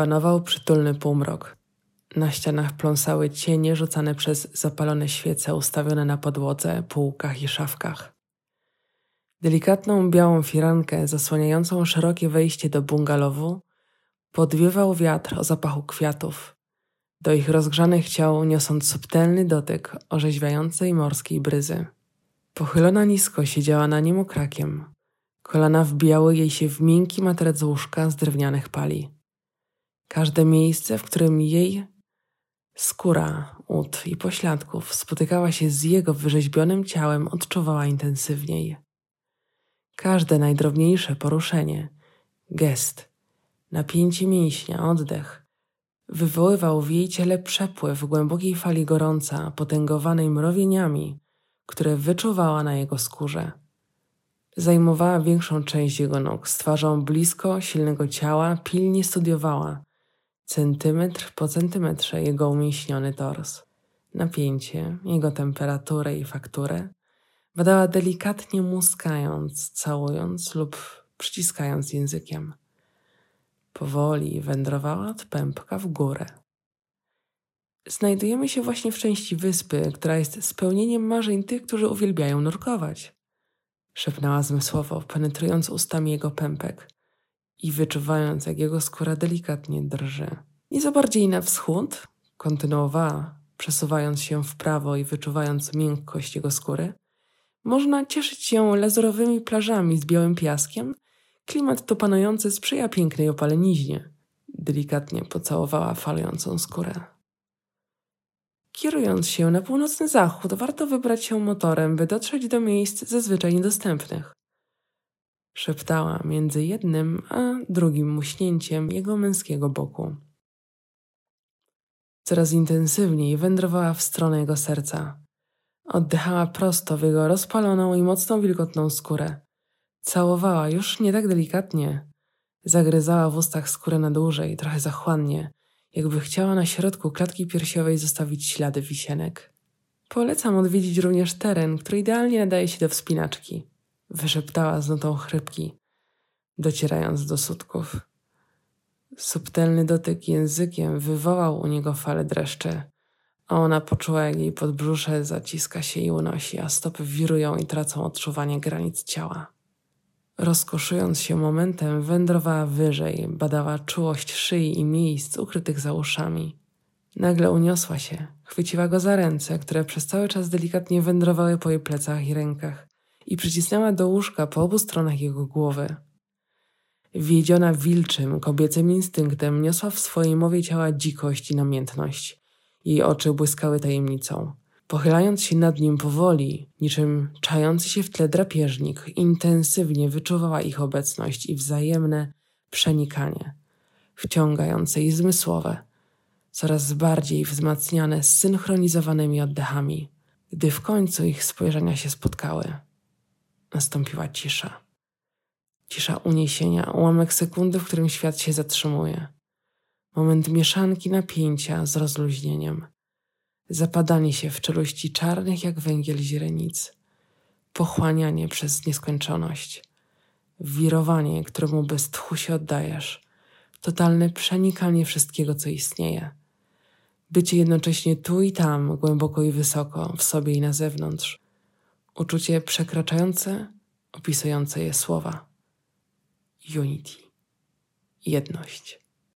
Panował przytulny półmrok. Na ścianach pląsały cienie rzucane przez zapalone świece ustawione na podłodze, półkach i szafkach. Delikatną białą firankę zasłaniającą szerokie wejście do bungalowu podwiewał wiatr o zapachu kwiatów, do ich rozgrzanych ciał niosąc subtelny dotyk orzeźwiającej morskiej bryzy. Pochylona nisko siedziała na nim okrakiem. Kolana wbijały jej się w miękki materac łóżka z drewnianych pali. Każde miejsce, w którym jej skóra, ud i pośladków spotykała się z jego wyrzeźbionym ciałem, odczuwała intensywniej. Każde najdrobniejsze poruszenie, gest, napięcie mięśnia, oddech wywoływał w jej ciele przepływ głębokiej fali gorąca, potęgowanej mrowieniami, które wyczuwała na jego skórze. Zajmowała większą część jego nóg, z twarzą blisko silnego ciała, pilnie studiowała, centymetr po centymetrze, jego umięśniony tors. Napięcie, jego temperaturę i fakturę badała delikatnie muskając, całując lub przyciskając językiem. Powoli wędrowała od pępka w górę. Znajdujemy się właśnie w części wyspy, która jest spełnieniem marzeń tych, którzy uwielbiają nurkować. Szepnęła zmysłowo, penetrując ustami jego pępek i wyczuwając, jak jego skóra delikatnie drży. Nieco bardziej na wschód, kontynuowała, przesuwając się w prawo i wyczuwając miękkość jego skóry, można cieszyć się lazurowymi plażami z białym piaskiem. Klimat to panujący sprzyja pięknej opaleniźnie. Delikatnie pocałowała falującą skórę. Kierując się na północny zachód, warto wybrać się motorem, by dotrzeć do miejsc zazwyczaj niedostępnych. Szeptała między jednym a drugim muśnięciem jego męskiego boku. Coraz intensywniej wędrowała w stronę jego serca. Oddychała prosto w jego rozpaloną i mocną wilgotną skórę. Całowała już nie tak delikatnie. Zagryzała w ustach skórę na dłużej, trochę zachłannie, jakby chciała na środku klatki piersiowej zostawić ślady wisienek. Polecam odwiedzić również teren, który idealnie nadaje się do wspinaczki. Wyszeptała z nutą chrypki, docierając do sutków. Subtelny dotyk językiem wywołał u niego falę dreszcze, a ona poczuła, jak jej podbrzusze zaciska się i unosi, a stopy wirują i tracą odczuwanie granic ciała. Rozkoszując się momentem, wędrowała wyżej, badała czułość szyi i miejsc ukrytych za uszami. Nagle uniosła się, chwyciła go za ręce, które przez cały czas delikatnie wędrowały po jej plecach i rękach i przycisnęła do łóżka po obu stronach jego głowy. Wiedziona wilczym, kobiecym instynktem, niosła w swojej mowie ciała dzikość i namiętność. Jej oczy błyskały tajemnicą. Pochylając się nad nim powoli, niczym czający się w tle drapieżnik, intensywnie wyczuwała ich obecność i wzajemne przenikanie, wciągające i zmysłowe, coraz bardziej wzmacniane zsynchronizowanymi oddechami. Gdy w końcu ich spojrzenia się spotkały, nastąpiła cisza. Cisza uniesienia, ułamek sekundy, w którym świat się zatrzymuje. Moment mieszanki napięcia z rozluźnieniem. Zapadanie się w czeluści czarnych jak węgiel źrenic. Pochłanianie przez nieskończoność. Wirowanie, któremu bez tchu się oddajesz. Totalne przenikanie wszystkiego, co istnieje. Bycie jednocześnie tu i tam, głęboko i wysoko, w sobie i na zewnątrz. Uczucie przekraczające, opisujące je słowa. Unity. Jedność.